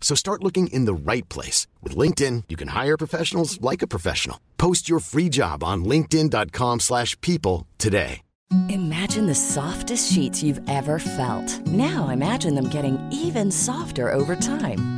So start looking in the right place. With LinkedIn, you can hire professionals like a professional. Post your free job on linkedin.com slash people today. Imagine the softest sheets you've ever felt. Now imagine them getting even softer over time.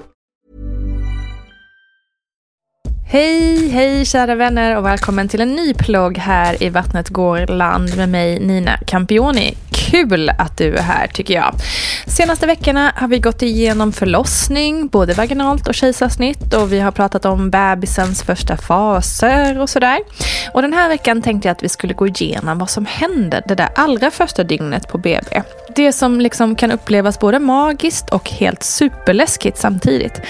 Hej, hej kära vänner och välkommen till en ny plogg här i Vattnet går land med mig Nina Campioni. Kul att du är här tycker jag. Senaste veckorna har vi gått igenom förlossning, både vaginalt och kejsarsnitt och vi har pratat om bebisens första faser och sådär. Och den här veckan tänkte jag att vi skulle gå igenom vad som hände det där allra första dygnet på BB. Det som liksom kan upplevas både magiskt och helt superläskigt samtidigt.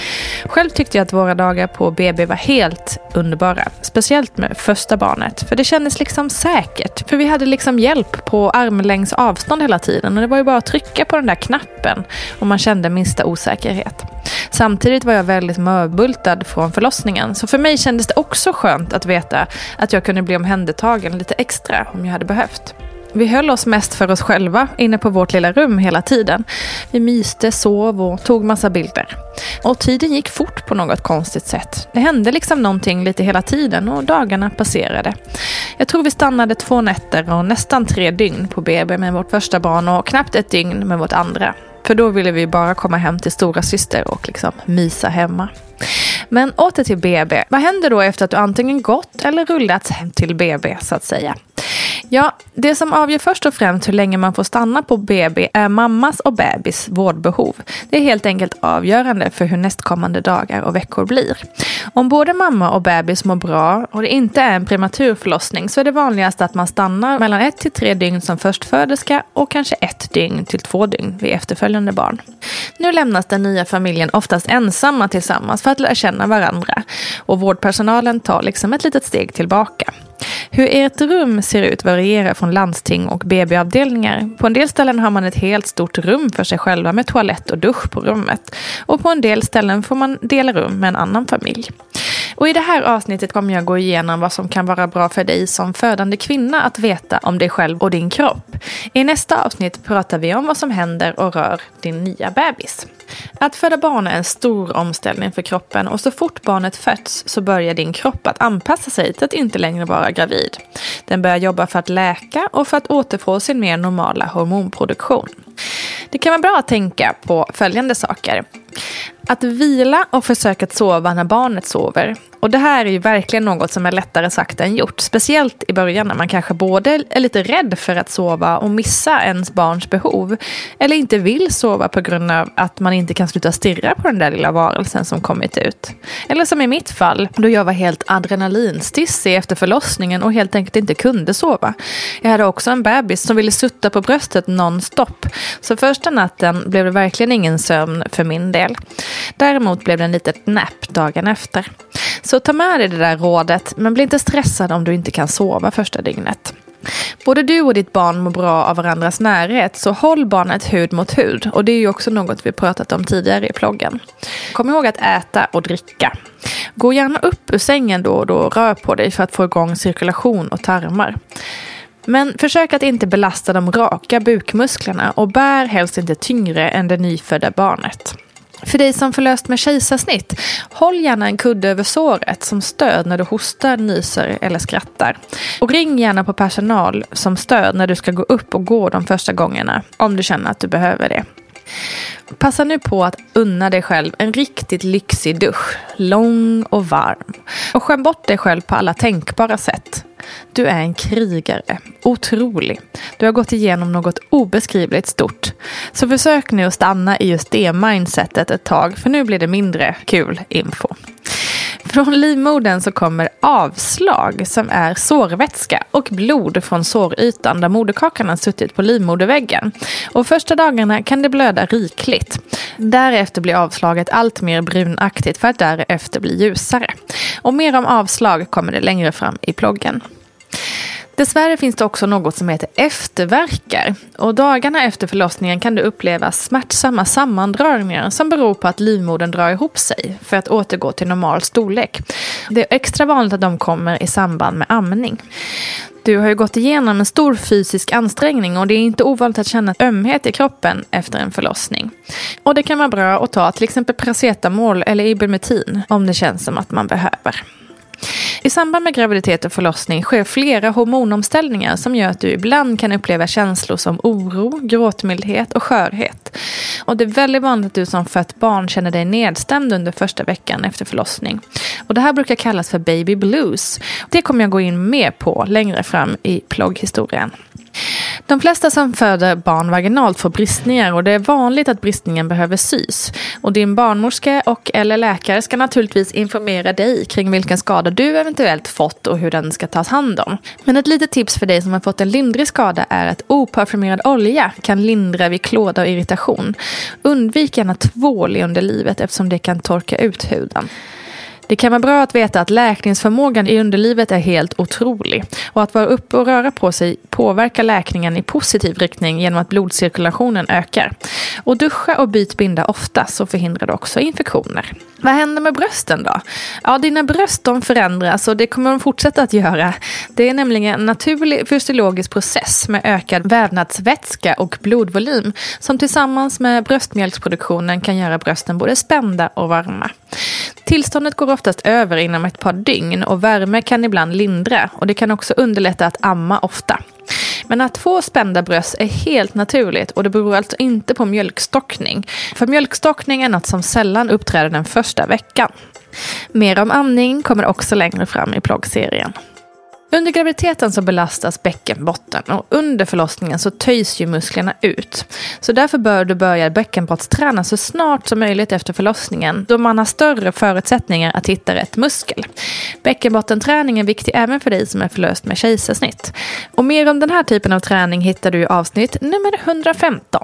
Själv tyckte jag att våra dagar på BB var helt underbara. Speciellt med första barnet. För det kändes liksom säkert. För vi hade liksom hjälp på armlängds avstånd hela tiden. Och det var ju bara att trycka på den där knappen om man kände minsta osäkerhet. Samtidigt var jag väldigt mörbultad från förlossningen. Så för mig kändes det också skönt att veta att jag kunde bli omhändertagen lite extra om jag hade behövt. Vi höll oss mest för oss själva inne på vårt lilla rum hela tiden. Vi myste, sov och tog massa bilder. Och tiden gick fort på något konstigt sätt. Det hände liksom någonting lite hela tiden och dagarna passerade. Jag tror vi stannade två nätter och nästan tre dygn på BB med vårt första barn och knappt ett dygn med vårt andra. För då ville vi bara komma hem till stora syster och liksom mysa hemma. Men åter till BB. Vad händer då efter att du antingen gått eller rullats hem till BB så att säga? Ja, det som avgör först och främst hur länge man får stanna på BB är mammas och bebis vårdbehov. Det är helt enkelt avgörande för hur nästkommande dagar och veckor blir. Om både mamma och bebis mår bra och det inte är en prematur förlossning så är det vanligast att man stannar mellan ett till tre dygn som förstföderska och kanske ett dygn till två dygn vid efterföljande barn. Nu lämnas den nya familjen oftast ensamma tillsammans för att lära känna varandra och vårdpersonalen tar liksom ett litet steg tillbaka. Hur ert rum ser ut varierar från landsting och BB-avdelningar. På en del ställen har man ett helt stort rum för sig själva med toalett och dusch på rummet. Och på en del ställen får man dela rum med en annan familj. Och i det här avsnittet kommer jag gå igenom vad som kan vara bra för dig som födande kvinna att veta om dig själv och din kropp. I nästa avsnitt pratar vi om vad som händer och rör din nya bebis. Att föda barn är en stor omställning för kroppen och så fort barnet föds så börjar din kropp att anpassa sig till att inte längre vara gravid. Den börjar jobba för att läka och för att återfå sin mer normala hormonproduktion. Det kan vara bra att tänka på följande saker. Att vila och försöka sova när barnet sover. Och det här är ju verkligen något som är lättare sagt än gjort. Speciellt i början när man kanske både är lite rädd för att sova och missa ens barns behov. Eller inte vill sova på grund av att man inte kan sluta stirra på den där lilla varelsen som kommit ut. Eller som i mitt fall, då jag var helt adrenalinstissig efter förlossningen och helt enkelt inte kunde sova. Jag hade också en bebis som ville sutta på bröstet nonstop. Så första natten blev det verkligen ingen sömn för min del. Däremot blev det en litet nap dagen efter. Så ta med dig det där rådet, men bli inte stressad om du inte kan sova första dygnet. Både du och ditt barn mår bra av varandras närhet, så håll barnet hud mot hud. Och det är ju också något vi pratat om tidigare i ploggen. Kom ihåg att äta och dricka. Gå gärna upp ur sängen då och då och rör på dig för att få igång cirkulation och tarmar. Men försök att inte belasta de raka bukmusklerna och bär helst inte tyngre än det nyfödda barnet. För dig som förlöst med kejsarsnitt, håll gärna en kudde över såret som stöd när du hostar, nyser eller skrattar. Och ring gärna på personal som stöd när du ska gå upp och gå de första gångerna, om du känner att du behöver det. Passa nu på att unna dig själv en riktigt lyxig dusch, lång och varm. Och skäm bort dig själv på alla tänkbara sätt. Du är en krigare. Otrolig. Du har gått igenom något obeskrivligt stort. Så försök nu att stanna i just det mindsetet ett tag, för nu blir det mindre kul info. Från livmodern så kommer avslag som är sårvätska och blod från sårytan där moderkakan har suttit på livmoderväggen. Och första dagarna kan det blöda rikligt. Därefter blir avslaget allt mer brunaktigt för att därefter bli ljusare. Och mer om avslag kommer det längre fram i ploggen. Dessvärre finns det också något som heter efterverkar. Och dagarna efter förlossningen kan du uppleva smärtsamma sammandragningar som beror på att livmodern drar ihop sig för att återgå till normal storlek. Det är extra vanligt att de kommer i samband med amning. Du har ju gått igenom en stor fysisk ansträngning och det är inte ovanligt att känna ömhet i kroppen efter en förlossning. Och det kan vara bra att ta till exempel paracetamol eller ibumetin om det känns som att man behöver. I samband med graviditet och förlossning sker flera hormonomställningar som gör att du ibland kan uppleva känslor som oro, gråtmildhet och skörhet. Och det är väldigt vanligt att du som fött barn känner dig nedstämd under första veckan efter förlossning. Och det här brukar kallas för baby blues. Det kommer jag gå in mer på längre fram i plogghistorien. De flesta som föder barn vaginalt får bristningar och det är vanligt att bristningen behöver sys. Och din barnmorska och eller läkare ska naturligtvis informera dig kring vilken skada du eventuellt fått och hur den ska tas hand om. Men ett litet tips för dig som har fått en lindrig skada är att oparfumerad olja kan lindra vid klåda och irritation. Undvik gärna tvål i underlivet eftersom det kan torka ut huden. Det kan vara bra att veta att läkningsförmågan i underlivet är helt otrolig. Och att vara uppe och röra på sig påverkar läkningen i positiv riktning genom att blodcirkulationen ökar. Och duscha och byt binda ofta så förhindrar det också infektioner. Vad händer med brösten då? Ja, dina bröst de förändras och det kommer de fortsätta att göra. Det är nämligen en naturlig fysiologisk process med ökad vävnadsvätska och blodvolym som tillsammans med bröstmjölksproduktionen kan göra brösten både spända och varma. Tillståndet går oftast över inom ett par dygn och värme kan ibland lindra och det kan också underlätta att amma ofta. Men att få spända bröst är helt naturligt och det beror alltså inte på mjölkstockning. För mjölkstockning är något som sällan uppträder den första veckan. Mer om amning kommer också längre fram i bloggserien. Under graviditeten så belastas bäckenbotten och under förlossningen så töjs ju musklerna ut. Så därför bör du börja bäckenbottsträna så snart som möjligt efter förlossningen då man har större förutsättningar att hitta rätt muskel. Bäckenbottenträning är viktig även för dig som är förlöst med kejsarsnitt. Och mer om den här typen av träning hittar du i avsnitt nummer 115.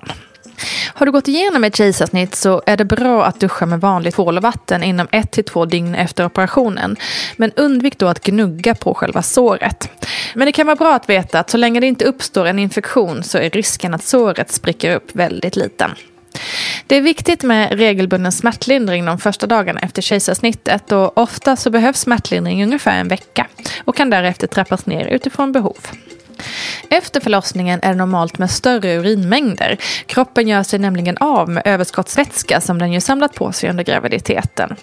Har du gått igenom ett kejsarsnitt så är det bra att duscha med vanligt tvål och vatten inom ett till två dygn efter operationen. Men undvik då att gnugga på själva såret. Men det kan vara bra att veta att så länge det inte uppstår en infektion så är risken att såret spricker upp väldigt liten. Det är viktigt med regelbunden smärtlindring de första dagarna efter kejsarsnittet och ofta så behövs smärtlindring i ungefär en vecka och kan därefter trappas ner utifrån behov. Efter förlossningen är det normalt med större urinmängder. Kroppen gör sig nämligen av med överskottsvätska som den ju samlat på sig under graviditeten.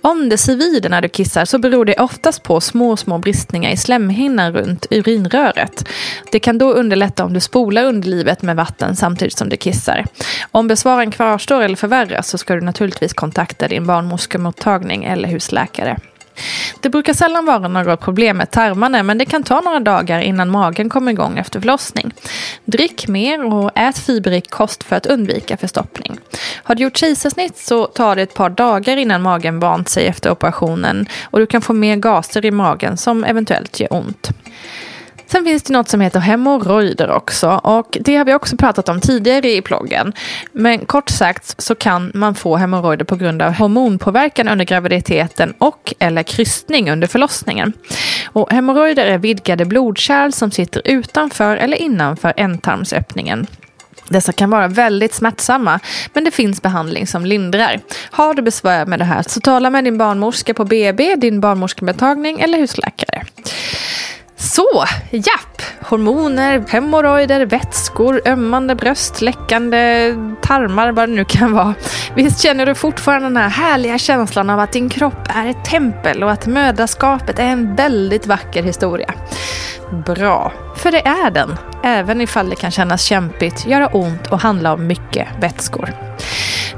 Om det svider när du kissar så beror det oftast på små, små bristningar i slemhinnan runt urinröret. Det kan då underlätta om du spolar underlivet med vatten samtidigt som du kissar. Om besvaren kvarstår eller förvärras så ska du naturligtvis kontakta din barnmorskemottagning eller husläkare. Det brukar sällan vara några problem med tarmarna men det kan ta några dagar innan magen kommer igång efter förlossning. Drick mer och ät fiberrik kost för att undvika förstoppning. Har du gjort kejsarsnitt så tar det ett par dagar innan magen vant sig efter operationen och du kan få mer gaser i magen som eventuellt gör ont. Sen finns det något som heter hemorrojder också och det har vi också pratat om tidigare i ploggen. Men kort sagt så kan man få hemorrojder på grund av hormonpåverkan under graviditeten och eller krystning under förlossningen. Och hemorrojder är vidgade blodkärl som sitter utanför eller innanför ändtarmsöppningen. Dessa kan vara väldigt smärtsamma, men det finns behandling som lindrar. Har du besvär med det här så tala med din barnmorska på BB, din barnmorskemottagning eller husläkare. Så, japp! Hormoner, hemorrojder, vätskor, ömmande bröst, läckande tarmar, vad det nu kan vara. Visst känner du fortfarande den här härliga känslan av att din kropp är ett tempel och att mödraskapet är en väldigt vacker historia? Bra, för det är den. Även ifall det kan kännas kämpigt, göra ont och handla om mycket vätskor.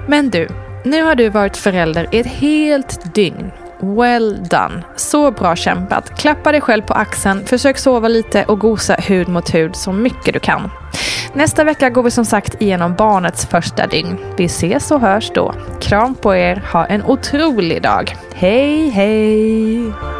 Men du, nu har du varit förälder i ett helt dygn Well done. Så bra kämpat. Klappa dig själv på axeln, försök sova lite och gosa hud mot hud så mycket du kan. Nästa vecka går vi som sagt igenom barnets första dygn. Vi ses och hörs då. Kram på er, ha en otrolig dag. Hej hej!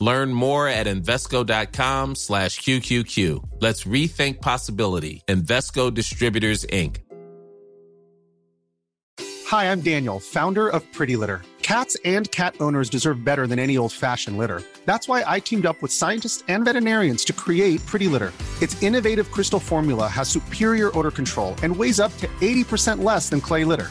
Learn more at Invesco.com slash QQQ. Let's rethink possibility. Investco Distributors, Inc. Hi, I'm Daniel, founder of Pretty Litter. Cats and cat owners deserve better than any old fashioned litter. That's why I teamed up with scientists and veterinarians to create Pretty Litter. Its innovative crystal formula has superior odor control and weighs up to 80% less than clay litter.